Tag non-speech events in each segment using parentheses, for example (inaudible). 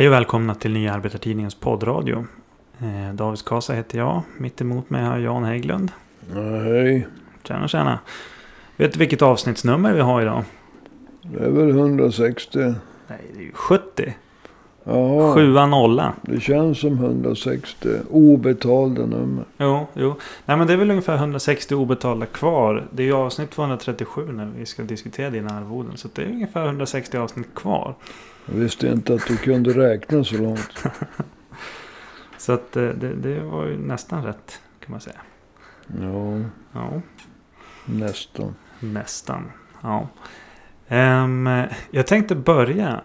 Hej och välkomna till Nya Arbetartidningens poddradio. Eh, David Kasa heter jag. Mitt emot mig har jag Jan Hägglund. Ja, hej. Tjena tjena. Vet du vilket avsnittsnummer vi har idag? Det är väl 160. Nej, det är ju 70. Ja, Sjua nolla. det känns som 160 obetalda nummer. Jo, jo. Nej men det är väl ungefär 160 obetalda kvar. Det är ju avsnitt 237 när vi ska diskutera dina arvoden. Så det är ungefär 160 avsnitt kvar. Jag visste inte att du kunde räkna så långt. (laughs) Så att eh, det, det var ju nästan rätt kan man säga. Ja, Ja, nästan. nästan. Ja. Ehm, jag tänkte börja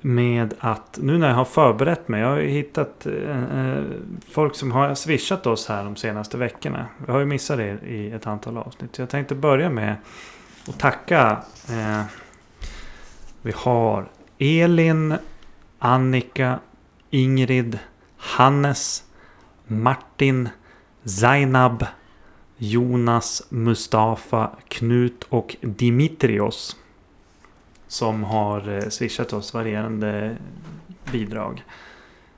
med att nu när jag har förberett mig. Jag har ju hittat eh, eh, folk som har swishat oss här de senaste veckorna. Jag har ju missat det i ett antal avsnitt. Så jag tänkte börja med att tacka. Eh, vi har Elin, Annika, Ingrid, Hannes, Martin, Zainab, Jonas, Mustafa, Knut och Dimitrios. Som har eh, swishat oss varierande bidrag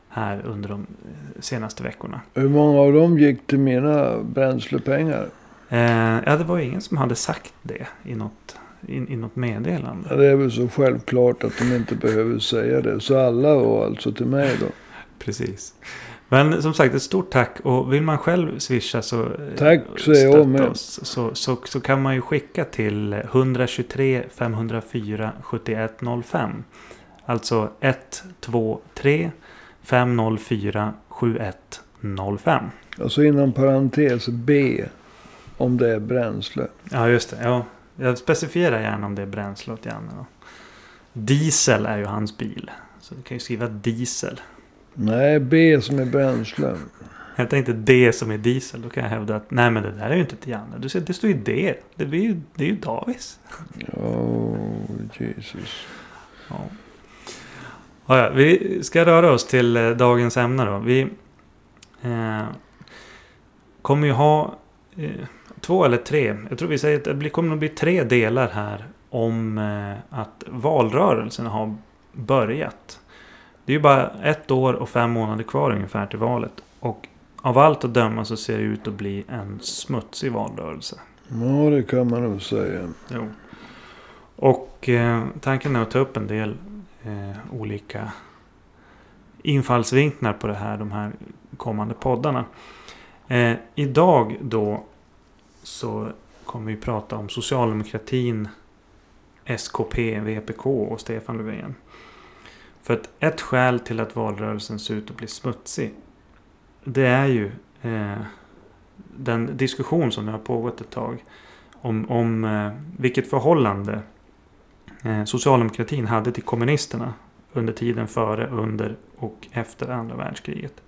här under de eh, senaste veckorna. Hur många av dem gick till mina bränslepengar? Eh, ja, det var ju ingen som hade sagt det i något, i, i något meddelande. Ja, det är väl så självklart att de inte behöver säga det. Så alla var alltså till mig då. (laughs) Precis. Men som sagt, ett stort tack. Och vill man själv swisha så... eh, Tack, jag stötta med. oss, så, så, så kan man ju skicka till 123 504 7105. Alltså 123 504 7105. Alltså inom parentes B. Om det är bränsle. Ja, just det. Ja, jag specificerar gärna om det är bränsle åt Janne. Då. Diesel är ju hans bil. Så du kan ju skriva diesel. Nej, B som är bränsle. Jag tänkte D som är diesel. Då kan jag hävda att nej men det där är ju inte till Janne. Du ser, det står ju D. Det är ju, det är ju Davis. Oh, Jesus. Ja. Ja, ja, vi ska röra oss till eh, dagens ämne då. Vi eh, kommer ju ha eh, två eller tre. Jag tror vi säger att det kommer att bli tre delar här om eh, att valrörelsen har börjat. Det är ju bara ett år och fem månader kvar ungefär till valet. Och av allt att döma så ser det ut att bli en smutsig valrörelse. Ja, det kan man nog säga. Jo. Och eh, tanken är att ta upp en del eh, olika infallsvinklar på det här, de här kommande poddarna. Eh, idag då så kommer vi prata om socialdemokratin, SKP, VPK och Stefan Löfven. För att ett skäl till att valrörelsen ser ut att bli smutsig. Det är ju eh, den diskussion som nu har pågått ett tag. Om, om eh, vilket förhållande eh, socialdemokratin hade till kommunisterna under tiden före, under och efter andra världskriget.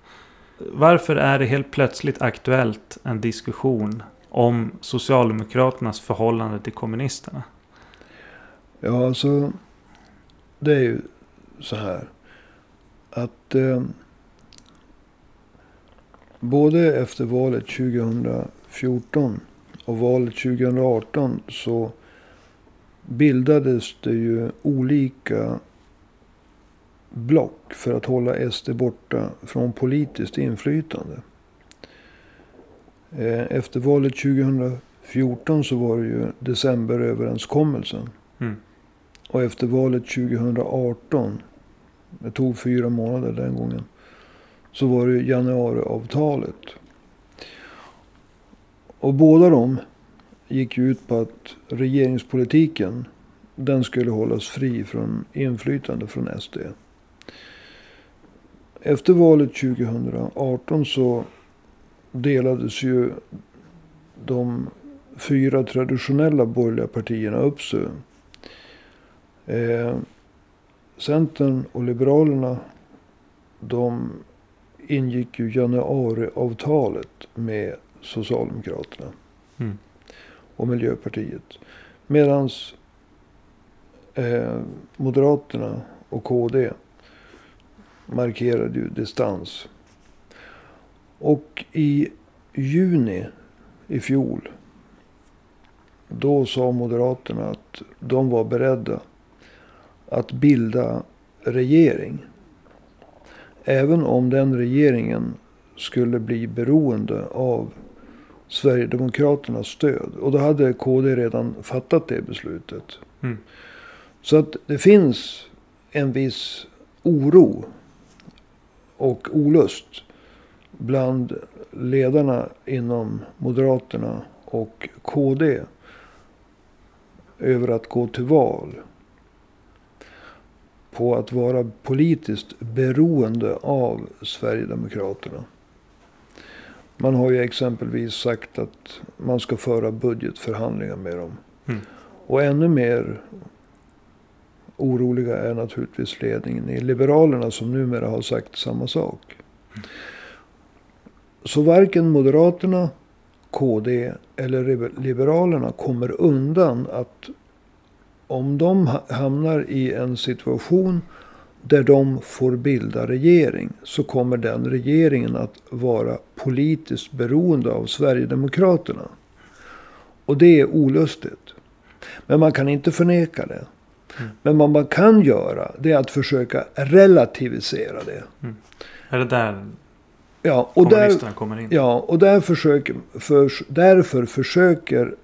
Varför är det helt plötsligt aktuellt en diskussion om Socialdemokraternas förhållande till kommunisterna? Ja, alltså. Det är ju så här. Att eh, både efter valet 2014 och valet 2018 så bildades det ju olika block för att hålla SD borta från politiskt inflytande. Eh, Efter valet 2014 så var det ju decemberöverenskommelsen. Mm. Och efter valet 2018, det tog fyra månader den gången, så var det januariavtalet. Och båda de gick ju ut på att regeringspolitiken, den skulle hållas fri från inflytande från SD. Efter valet 2018 så delades ju de fyra traditionella borgerliga partierna upp sig. Eh, Centern och Liberalerna de ingick ju januariavtalet med Socialdemokraterna Mm. och Miljöpartiet. Medan eh, Moderaterna och KD markerade ju distans. Och i juni i fjol då sa Moderaterna att de var beredda att bilda regering Även om den regeringen skulle bli beroende av Sverigedemokraternas stöd. Och då hade KD redan fattat det beslutet. Mm. Så att det finns en viss oro och olust bland ledarna inom Moderaterna och KD över att gå till val på att vara politiskt beroende av Sverigedemokraterna. Man har ju exempelvis sagt att man ska föra budgetförhandlingar med dem. Mm. Och ännu mer oroliga är naturligtvis ledningen i Liberalerna som numera har sagt samma sak. Så varken Moderaterna, KD eller Liberalerna kommer undan att om de hamnar i en situation där de får bilda regering så kommer den regeringen att vara politiskt beroende av Sverigedemokraterna. Och det är olustigt. Men man kan inte förneka det. Mm. Men vad man kan göra det är att försöka relativisera det. Mm. Är det där ja, och kommunisterna där, kommer in? Ja, och där försöker, för, därför försöker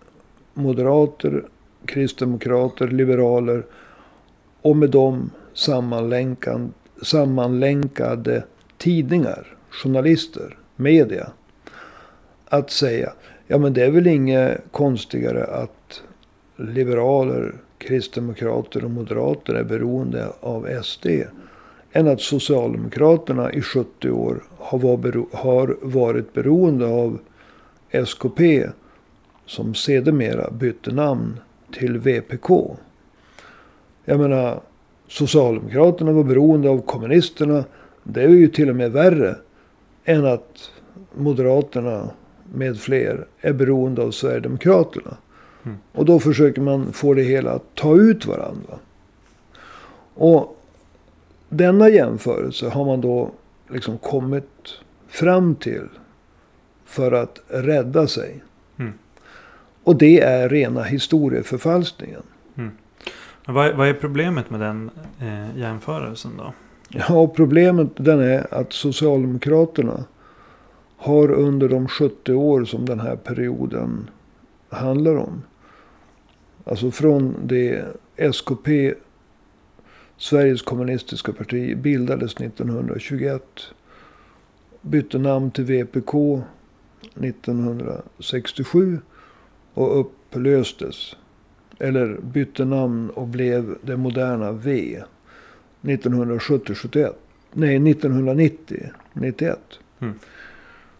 moderater, kristdemokrater, liberaler och med dem sammanlänkade tidningar, journalister, media. Att säga, ja men det är väl inget konstigare att liberaler, kristdemokrater och moderater är beroende av SD. Än att Socialdemokraterna i 70 år har varit beroende av SKP. Som sedermera bytte namn till VPK. Jag menar, Socialdemokraterna var beroende av kommunisterna. Det är ju till och med värre än att Moderaterna med fler är beroende av Sverigedemokraterna. Mm. Och då försöker man få det hela att ta ut varandra. Och denna jämförelse har man då liksom kommit fram till för att rädda sig. Mm. Och det är rena historieförfalskningen. Mm. Vad, vad är problemet med den eh, jämförelsen då? Ja, problemet den är att Socialdemokraterna har under de 70 år som den här perioden handlar om. Alltså från det SKP, Sveriges kommunistiska parti, bildades 1921. Bytte namn till VPK 1967 och upplöstes eller bytte namn och blev det moderna V. 1970-71. Nej, 1990. 91. Mm.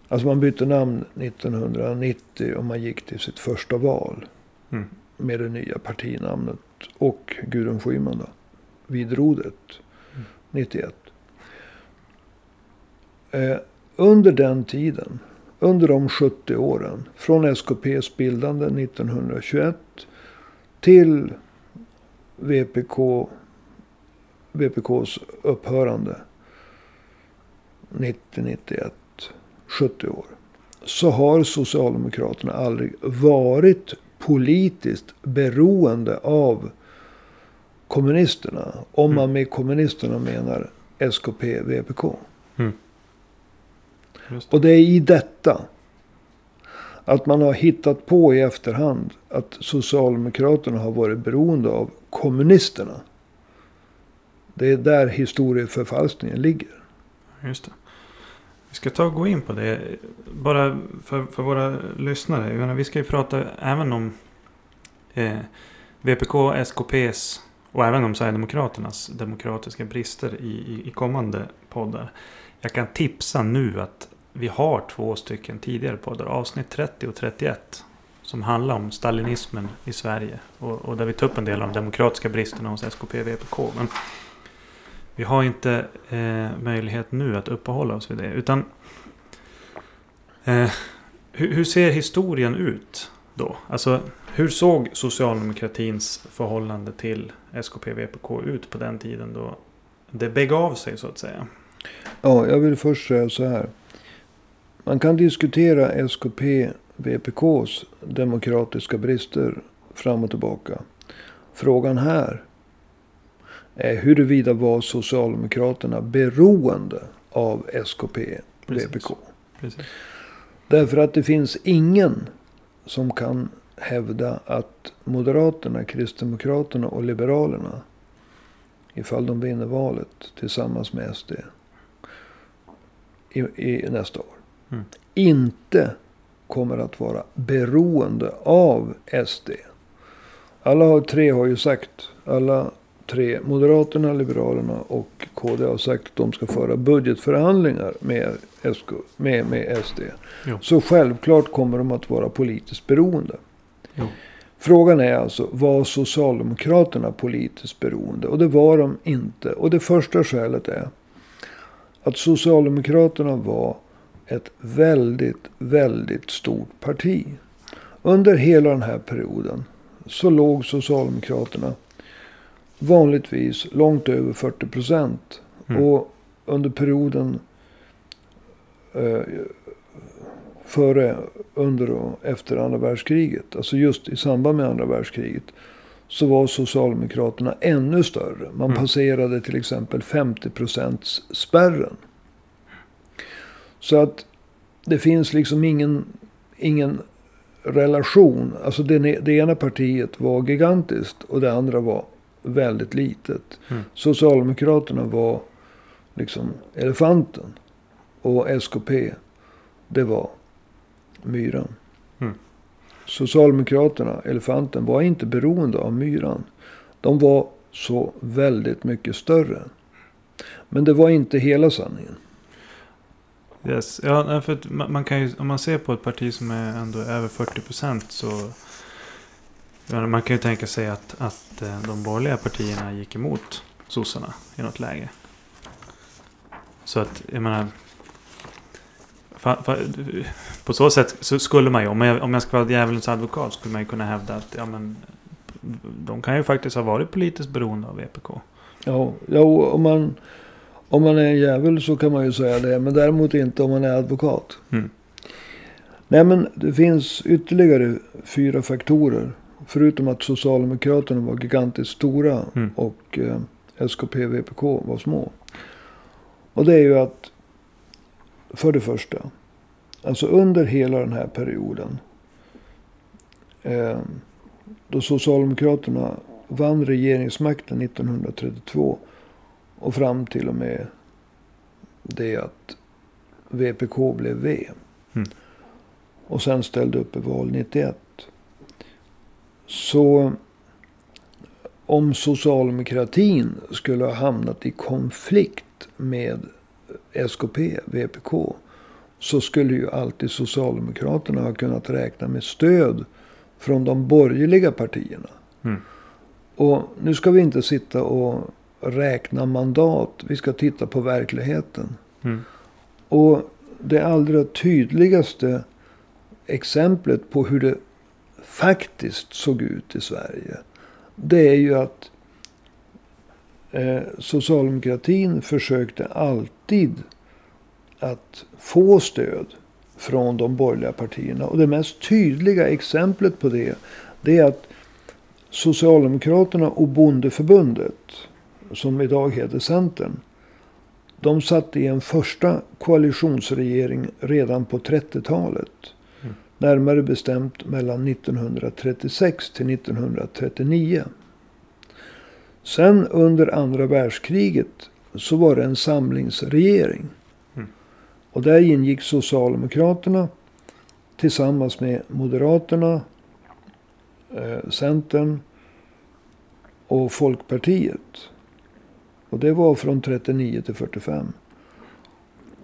Alltså man bytte namn 1990 och man gick till sitt första val. Mm. Med det nya partinamnet. Och Gudrun Schyman då. Vid rodret. Mm. 91. Eh, under den tiden. Under de 70 åren. Från SKPs bildande 1921 till VPK, VPKs upphörande 90-91, 70 år. Så har Socialdemokraterna aldrig varit politiskt beroende av kommunisterna. Om Mm. man med kommunisterna menar SKP, VPK. Mm. Det. Och det är i detta att man har hittat på i efterhand att Socialdemokraterna har varit beroende av kommunisterna. Det är där historieförfalskningen ligger. Just det. Vi ska ta och gå in på det. Bara för, för våra lyssnare. Menar, vi ska ju prata även om eh, VPK, SKPs och även om Sverigedemokraternas demokratiska brister i, i, i kommande poddar. Jag kan tipsa nu att vi har två stycken tidigare poddar. Avsnitt 30 och 31. Som handlar om stalinismen i Sverige. Och, och där vi tar upp en del av de demokratiska bristerna hos SKP och VPK. Men vi har inte eh, möjlighet nu att uppehålla oss vid det. Utan eh, hur, hur ser historien ut då? Alltså hur såg socialdemokratins förhållande till SKP och VPK ut på den tiden då det begav sig så att säga? Ja, jag vill först säga så här. Man kan diskutera SKP, VPKs demokratiska brister fram och tillbaka. Frågan här är huruvida var Socialdemokraterna beroende av SKP, Precis. VPK. Precis. Därför att det finns ingen som kan hävda att Moderaterna, Kristdemokraterna och Liberalerna, ifall de vinner valet tillsammans med SD i, i nästa år, Mm. inte kommer att vara beroende av SD. Alla har, tre har ju sagt, alla tre, Moderaterna, Liberalerna och KD har sagt att de ska föra budgetförhandlingar med, SK, med, med SD. Jo. Så självklart kommer de att vara politiskt beroende. Jo. Frågan är alltså, var Socialdemokraterna politiskt beroende? Och det var de inte. Och det första skälet är att Socialdemokraterna var ett väldigt, väldigt stort parti. Under hela den här perioden så låg Socialdemokraterna vanligtvis långt över 40 procent. Mm. Och under perioden eh, före, under och efter andra världskriget, alltså just i samband med andra världskriget, så var Socialdemokraterna ännu större. Man Mm. passerade till exempel 50 procents spärren. Så att det finns liksom ingen, ingen relation. Alltså det, det ena partiet var gigantiskt och det andra var väldigt litet. Mm. Socialdemokraterna var liksom elefanten. Och SKP, det var myran. Mm. Socialdemokraterna, elefanten, var inte beroende av myran. De var så väldigt mycket större. Men det var inte hela sanningen. Yes. Ja, för man kan ju, om man ser på ett parti som är ändå över 40 procent så man kan ju tänka sig att, att eh, de borgerliga partierna gick emot sossarna i något läge. Så att, jag menar. Fa, fa, på så sätt så skulle man ju, om jag, om jag ska vara djävulens advokat, skulle man ju kunna hävda att ja, men, de kan ju faktiskt ha varit politiskt beroende av VPK. Ja, ja om, man, om man är en jävel så kan man ju säga det. Men däremot inte om man är advokat. Mm. Nej men det finns ytterligare fyra faktorer. Förutom att Socialdemokraterna var gigantiskt stora Mm. och eh, SKP och VPK var små. Och det är ju att för det första. Alltså under hela den här perioden. Eh, då Socialdemokraterna vann regeringsmakten 1932. Och fram till och med det att VPK blev V. Mm. Och sen ställde upp i val 91. Så om socialdemokratin skulle ha hamnat i konflikt med SKP, VPK. Så skulle ju alltid Socialdemokraterna ha kunnat räkna med stöd från de borgerliga partierna. Mm. Och nu ska vi inte sitta och räkna mandat. Vi ska titta på verkligheten. Mm. Och det allra tydligaste exemplet på hur det faktiskt såg ut i Sverige. Det är ju att eh, socialdemokratin försökte alltid att få stöd från de borgerliga partierna. Och det mest tydliga exemplet på det, det är att Socialdemokraterna och Bondeförbundet, som idag heter Centern, de satt i en första koalitionsregering redan på 30-talet. Närmare bestämt mellan 1936 till 1939. Sen under andra världskriget så var det en samlingsregering. Mm. Och där ingick Socialdemokraterna tillsammans med Moderaterna, eh, Centern och Folkpartiet. Och det var från 39 till 45.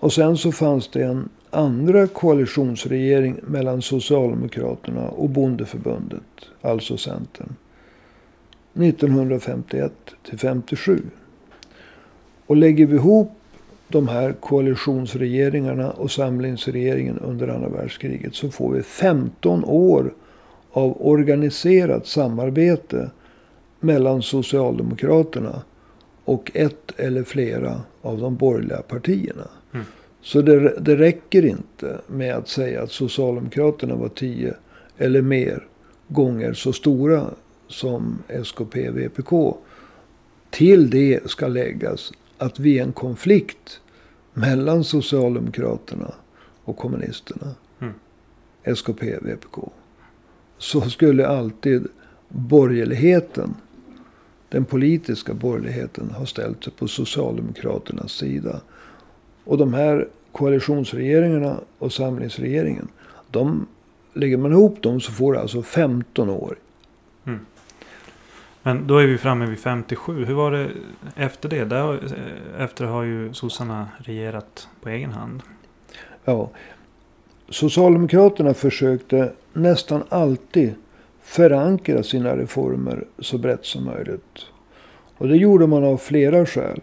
Och sen så fanns det en andra koalitionsregering mellan Socialdemokraterna och Bondeförbundet, alltså Centern. 1951 till 57. Och lägger vi ihop de här koalitionsregeringarna och samlingsregeringen under andra världskriget så får vi 15 år av organiserat samarbete mellan Socialdemokraterna och ett eller flera av de borgerliga partierna. Mm. Så det, det räcker inte med att säga att Socialdemokraterna var tio eller mer gånger så stora som SKP VPK. Till det ska läggas att vid en konflikt mellan Socialdemokraterna och kommunisterna. Mm. SKP, VPK. Så skulle alltid borgerligheten, den politiska borgerligheten, ha ställt sig på Socialdemokraternas sida. Och de här koalitionsregeringarna och samlingsregeringen. De, lägger man ihop dem så får det alltså 15 år. Men då är vi framme vid 57. Hur var det efter det? Där, efter har ju sossarna regerat på egen hand. Ja. Socialdemokraterna försökte nästan alltid förankra sina reformer så brett som möjligt. Och det gjorde man av flera skäl.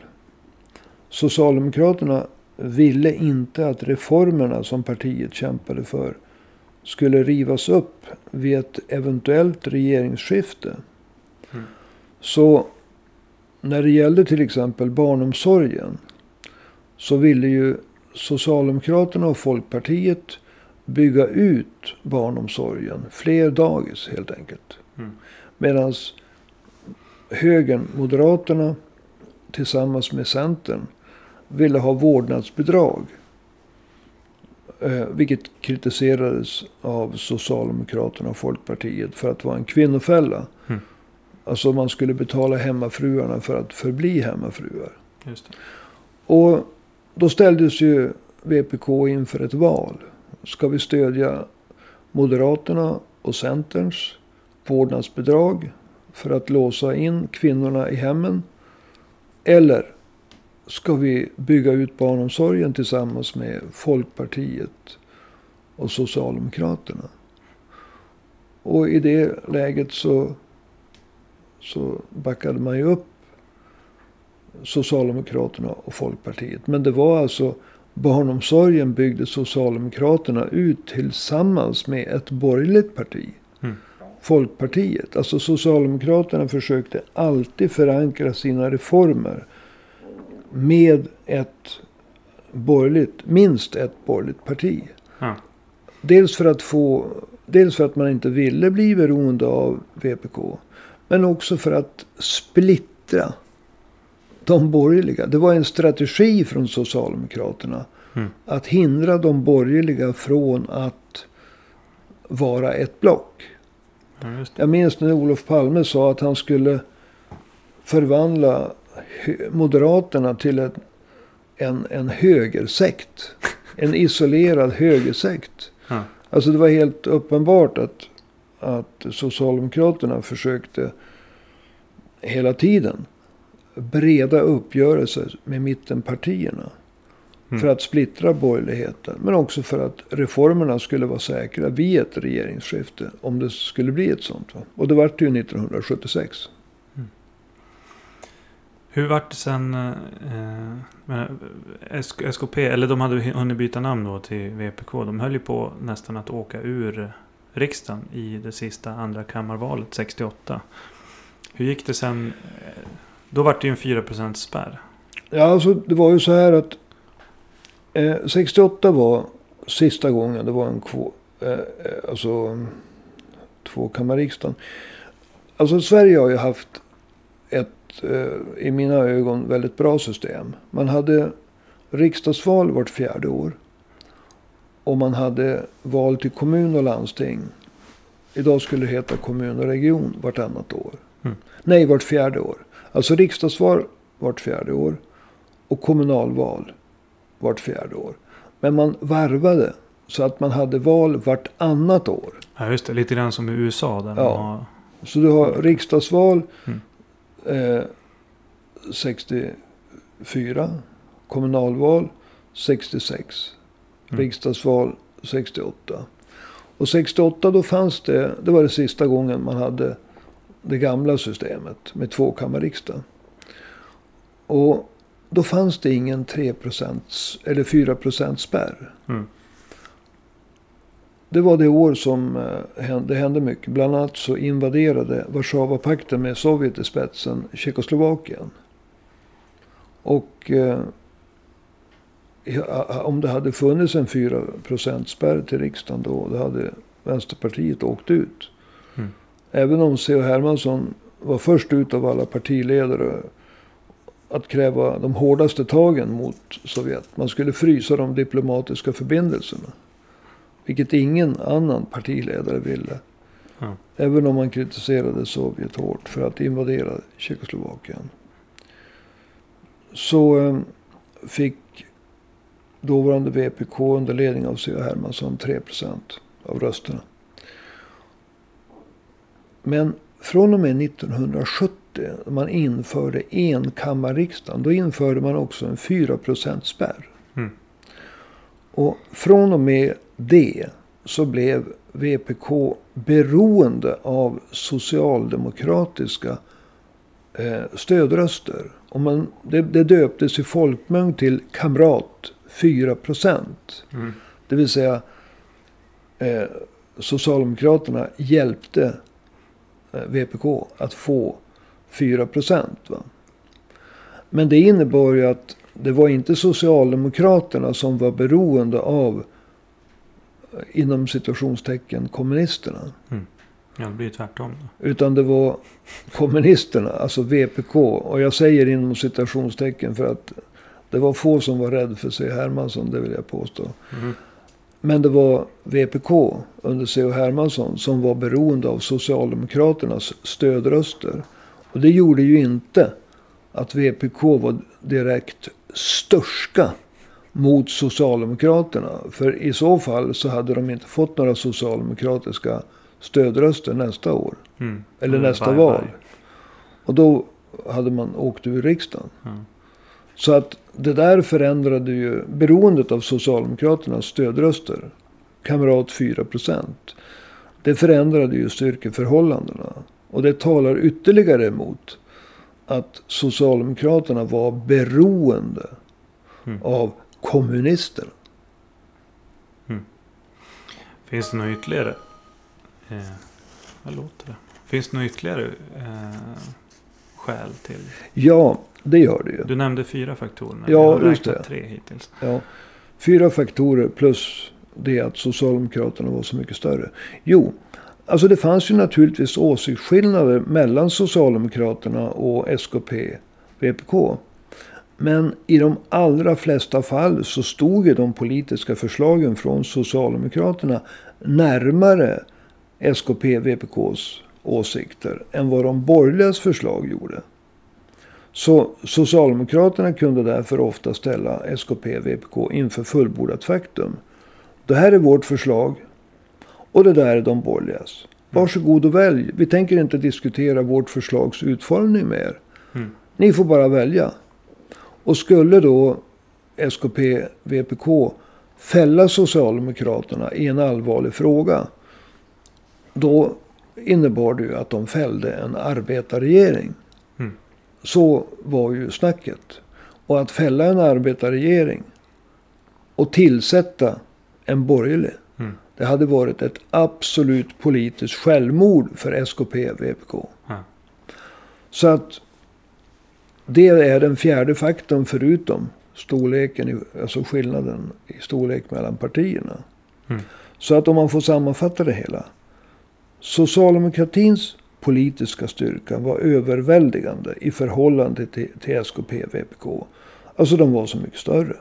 Socialdemokraterna ville inte att reformerna som partiet kämpade för skulle rivas upp vid ett eventuellt regeringsskifte. Mm. Så när det gällde till exempel barnomsorgen så ville ju Socialdemokraterna och Folkpartiet bygga ut barnomsorgen. Fler dagis helt enkelt. Mm. Medan högern, Moderaterna tillsammans med Centern ville ha vårdnadsbidrag. Eh, vilket kritiserades av Socialdemokraterna och Folkpartiet för att vara en kvinnofälla. Mm. Alltså man skulle betala hemmafruarna för att förbli hemmafruar. Och då ställdes ju VPK inför ett val. Ska vi stödja Moderaterna och Centerns vårdnadsbidrag för att låsa in kvinnorna i hemmen? Eller ska vi bygga ut barnomsorgen tillsammans med Folkpartiet och Socialdemokraterna? Och i det läget så, så backade man ju upp Socialdemokraterna och Folkpartiet. Men det var alltså barnomsorgen byggde Socialdemokraterna ut tillsammans med ett borgerligt parti. Mm. Folkpartiet. Alltså Socialdemokraterna försökte alltid förankra sina reformer med ett borgerligt, minst ett borgerligt parti. Ja. Dels för att få, dels för att man inte ville bli beroende av VPK. Men också för att splittra de borgerliga. Det var en strategi från Socialdemokraterna. Mm. Att hindra de borgerliga från att vara ett block. Ja. Jag minns när Olof Palme sa att han skulle förvandla Moderaterna till en, en, en högersekt. En isolerad högersekt. Ja. Alltså det var helt uppenbart att, att Socialdemokraterna försökte hela tiden breda uppgörelser med mittenpartierna. Mm. För att splittra borgerligheten. Men också för att reformerna skulle vara säkra vid ett regeringsskifte. Om det skulle bli ett sånt. Va? Och det vart ju 1976. Hur vart det sen? Eh, eh, eh SKP, eller de hade hunnit byta namn då till VPK. De höll ju på nästan att åka ur riksdagen i det sista andra kammarvalet 68. Hur gick det sen? Eh, då vart det ju en 4% spärr. Ja, alltså det var ju så här att eh, 68 var sista gången det var en kvå, eh, alltså, tvåkammarriksdagen. Alltså Sverige har ju haft ett, eh, i mina ögon, väldigt bra system. Man hade riksdagsval vart fjärde år. Och man hade val till kommun och landsting. Idag skulle det heta kommun och region vartannat år. Mm. Nej, vart fjärde år. Alltså riksdagsval vart fjärde år. Och kommunalval vart fjärde år. Men man varvade så att man hade val vartannat år. Ja just det, lite grann som i USA. Där Ja. har, Så du har riksdagsval Mm. Eh, 64. Kommunalval 66. Mm. Riksdagsval 68. Och 68 då fanns det, det var det sista gången man hade det gamla systemet med tvåkammarriksdag. Och då fanns det ingen 3% eller 4% spärr. Mm. Det var det år som eh, det hände mycket. Bland annat så invaderade Warszawapakten med Sovjet i spetsen Tjeckoslovakien. Och eh, om det hade funnits en 4% spärr till riksdagen då, då hade Vänsterpartiet åkt ut. Mm. Även om C.H. Hermansson var först ut av alla partiledare att kräva de hårdaste tagen mot Sovjet. Man skulle frysa de diplomatiska förbindelserna. Vilket ingen annan partiledare ville. Ja. Även om man kritiserade Sovjet hårt för att invadera Tjeckoslovakien. Så eh, fick dåvarande VPK under ledning av C.H. Hermansson 3% av rösterna. Men från och med 1970 när man införde enkammarriksdagen. Då införde man också en 4 spärr. Mm. Och från och med det så blev VPK beroende av socialdemokratiska eh, stödröster. Och man, det, det döptes i folkmängd till Kamrat 4 Mm. Det vill säga eh, Socialdemokraterna hjälpte eh, VPK att få 4 Va? Men det innebar ju att det var inte Socialdemokraterna som var beroende av eh, inom situationstecken kommunisterna. Ja, det blir tvärtom. Då. Utan det var kommunisterna, alltså VPK. Och jag säger inom citationstecken för att det var få som var rädda för C. Hermansson, det vill jag påstå. Mm. Men det var VPK under C.H. Hermansson som var beroende av Socialdemokraternas stödröster. Och det gjorde ju inte att VPK var direkt störska mot Socialdemokraterna. För i så fall så hade de inte fått några socialdemokratiska stödröster nästa år. Mm. Eller Mm, nästa bye, val. bye. Och då hade man åkt ur riksdagen. Ja. Så att det där förändrade ju beroendet av Socialdemokraternas stödröster. Kamrat 4% Det förändrade ju styrkeförhållandena. Och det talar ytterligare emot att Socialdemokraterna var beroende Mm. av kommunisterna. Finns det något ytterligare? Eh, vad låter det? Finns det något ytterligare eh, skäl till? Ja, det gör det ju. Du nämnde fyra faktorer. Ja, Jag just det. tre hittills. Ja, fyra faktorer plus det att Socialdemokraterna var så mycket större. Jo, alltså det fanns ju naturligtvis åsiktsskillnader mellan Socialdemokraterna och SKP, VPK. Men i de allra flesta fall så stod ju de politiska förslagen från Socialdemokraterna närmare SKP, VPKs åsikter än vad de borgerligas förslag gjorde. Så Socialdemokraterna kunde därför ofta ställa SKP, VPK inför fullbordat faktum. Det här är vårt förslag och det där är de borgerligas. Varsågod och välj. Vi tänker inte diskutera vårt förslags utformning med er. Mm. Ni får bara välja. Och skulle då SKP, VPK fälla Socialdemokraterna i en allvarlig fråga. Då innebar det ju att de fällde en arbetarregering. Mm. Så var ju snacket. Och att fälla en arbetarregering och tillsätta en borgerlig. Mm. Det hade varit ett absolut politiskt självmord för SKP, VPK. Ja. Så att det är den fjärde faktorn förutom storleken, alltså skillnaden i storlek mellan partierna. Mm. Så att om man får sammanfatta det hela. Socialdemokratins politiska styrka var överväldigande i förhållande till, till SKP, VPK. Alltså de var så mycket större.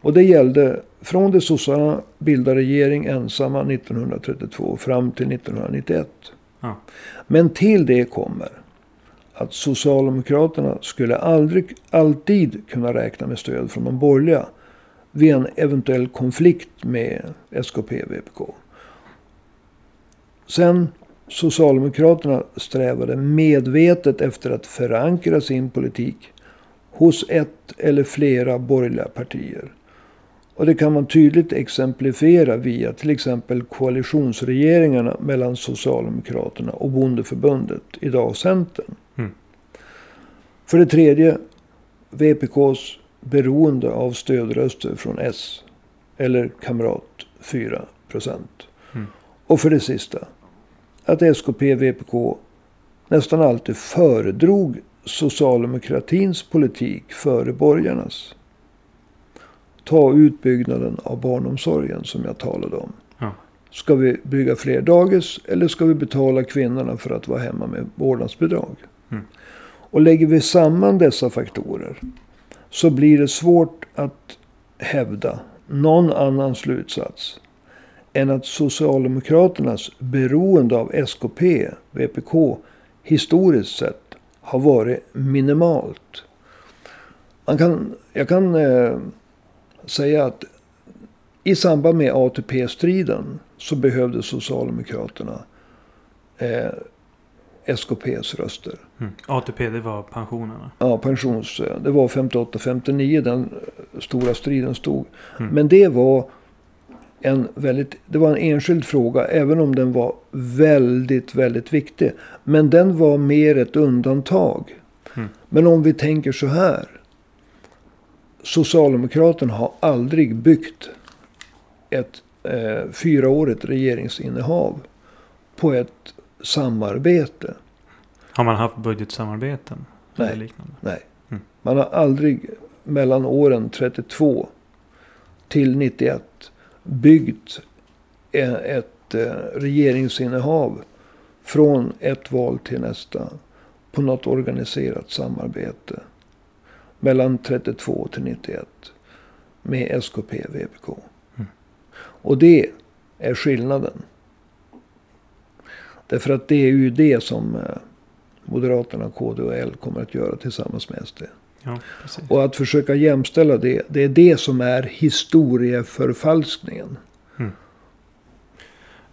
Och det gällde från det sossarna bildade regering ensamma 1932 fram till 1991. Ja. Men till det kommer att Socialdemokraterna skulle aldrig, alltid kunna räkna med stöd från de borgerliga vid en eventuell konflikt med SKP VPK. Sen Socialdemokraterna strävade medvetet efter att förankra sin politik hos ett eller flera borgerliga partier. Och det kan man tydligt exemplifiera via till exempel koalitionsregeringarna mellan Socialdemokraterna och Bondeförbundet, idag Centern. Mm. För det tredje, VPKs beroende av stödröster från S, eller Kamrat 4 procent. Mm. Och för det sista, att SKP VPK nästan alltid föredrog socialdemokratins politik före borgarnas. Ta utbyggnaden av barnomsorgen som jag talade om. Ja. Ska vi bygga fler dagis eller ska vi betala kvinnorna för att vara hemma med vårdnadsbidrag? Mm. Och lägger vi samman dessa faktorer så blir det svårt att hävda någon annan slutsats än att Socialdemokraternas beroende av SKP, VPK, historiskt sett har varit minimalt. Man kan, jag kan eh, säga att i samband med ATP-striden så behövde Socialdemokraterna eh, SKPs röster. Mm. ATP, det var pensionerna? Ja, pensions... Det var 58-59 den eh, stora striden stod. Mm. Men det var en väldigt... Det var en enskild fråga, även om den var väldigt, väldigt viktig. Men den var mer ett undantag. Mm. Men om vi tänker så här. Socialdemokraterna har aldrig byggt ett eh, fyraårigt regeringsinnehav på ett samarbete. Har man haft budgetsamarbeten? Nej. Liknande? Nej. Mm. Man har aldrig mellan åren 32 till 91 byggt e- ett eh, regeringsinnehav från ett val till nästa på något organiserat samarbete. Mellan 32 till 91 med SKP VPK. Mm. Och det är skillnaden. Därför att det är ju det som eh, Moderaterna, KD och L kommer att göra tillsammans med SD. Ja. Och att försöka jämställa det, det är det som är historieförfalskningen.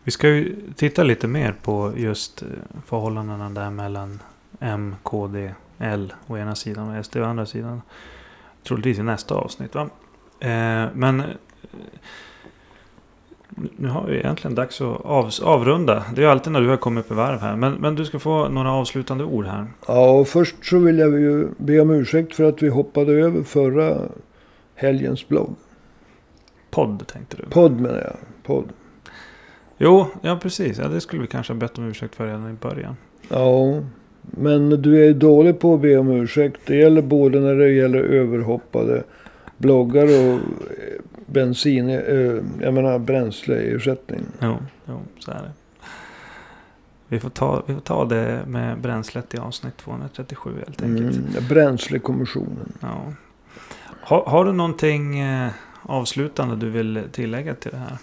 Vi ska ju titta lite mer på just eh, förhållandena där mellan M, KD, L å ena sidan och SD å andra sidan. Troligtvis i nästa avsnitt. Va? Eh, men eh, nu har vi egentligen dags att av, avrunda. Det är alltid när du har kommit upp i varv här. Men, men du ska få några avslutande ord här. Ja, och först så vill jag ju be om ursäkt för att vi hoppade över förra helgens blogg. Podd tänkte du. Podd menar jag. Podd. Jo, ja precis. Ja, det skulle vi kanske ha bett om ursäkt för redan i början. Ja, men du är dålig på att be om ursäkt. Det gäller både när det gäller överhoppade bloggar och eh, bensin, eh, jag menar bränsleersättning. Jo, jo så är det. Vi får, ta, vi får ta det med bränslet i avsnitt 237 helt enkelt. Mm, bränslekommissionen. Ja. Har, har du någonting eh, avslutande du vill tillägga till det här?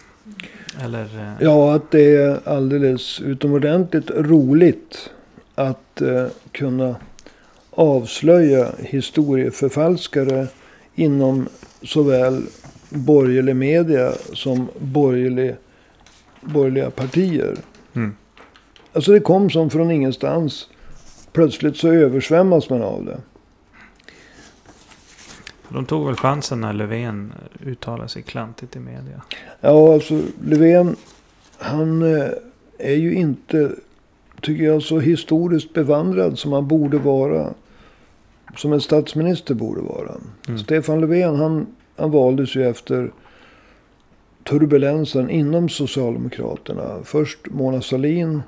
Eller? Ja, att det är alldeles utomordentligt roligt att eh, kunna avslöja historieförfalskare inom såväl borgerlig media som borgerlig, borgerliga partier. Mm. Alltså det kom som från ingenstans. Plötsligt så översvämmas man av det. De tog väl chansen när Löfven uttalade sig klantigt i media. Ja, alltså Löfven, han eh, är ju inte, tycker jag, så historiskt bevandrad som han borde vara. Som en statsminister borde vara. Mm. Stefan Löfven, han, han valdes ju efter turbulensen inom Socialdemokraterna. Först Mona Sahlin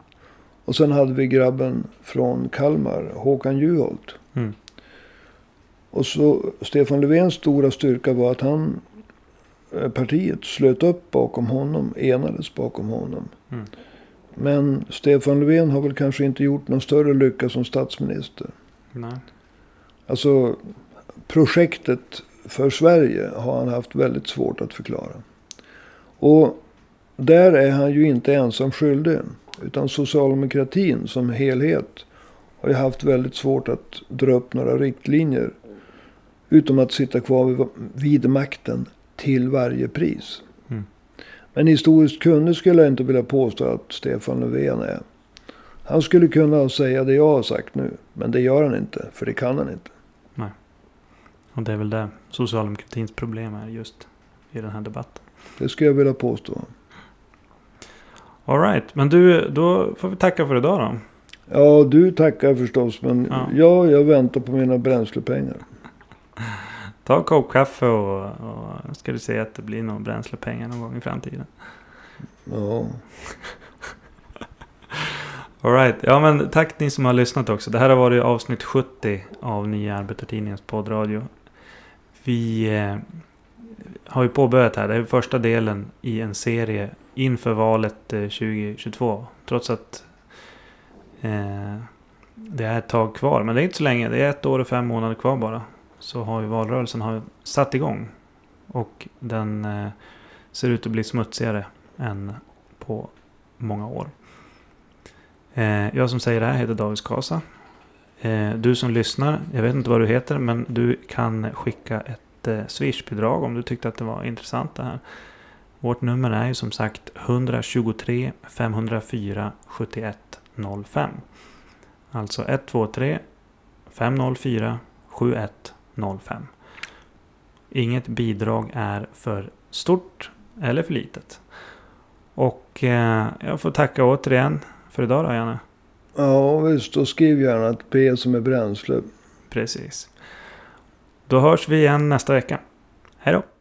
och sen hade vi grabben från Kalmar, Håkan Juholt. Mm. Och så Stefan Löfvens stora styrka var att han, eh, partiet slöt upp bakom honom, enades bakom honom. Mm. Men Stefan Löfven har väl kanske inte gjort någon större lycka som statsminister. Nej. Alltså projektet för Sverige har han haft väldigt svårt att förklara. Och där är han ju inte ensam skyldig. Utan socialdemokratin som helhet har ju haft väldigt svårt att dra upp några riktlinjer. Utom att sitta kvar vid, vid makten till varje pris. Men historiskt kunnig skulle jag inte vilja påstå att Stefan Löfven är. Han skulle kunna säga det jag har sagt nu. Men det gör han inte, för det kan han inte. Och det är väl det socialdemokratins problem är just i den här debatten. Det skulle jag vilja påstå. Alright, men du, då får vi tacka för idag då. Ja, du tackar förstås. Men Ja. ja. jag väntar på mina bränslepengar. (laughs) Ta en kopp kaffe och, och ska du se att det blir några bränslepengar någon gång i framtiden. Ja. (laughs) Alright, ja men tack ni som har lyssnat också. Det här har varit avsnitt 70 av Nya Arbetartidningens poddradio. Vi eh, har ju påbörjat här, det är första delen i en serie inför valet eh, 2022. Trots att eh, det är ett tag kvar. Men det är inte så länge. Det är ett år och fem månader kvar bara. Så har ju valrörelsen har satt igång. Och den eh, ser ut att bli smutsigare än på många år. Eh, jag som säger det här heter David Skasa. Eh, du som lyssnar, jag vet inte vad du heter, men du kan skicka ett eh, Swish-bidrag om du tyckte att det var intressant det här. Vårt nummer är ju som sagt 123 504 7105. Alltså 123 504 7105. Inget bidrag är för stort eller för litet. Och eh, jag får tacka återigen för idag då, Janne. Ja, visst. Och skriv gärna ett P som är bränsle. Precis. Då hörs vi igen nästa vecka. Hej då!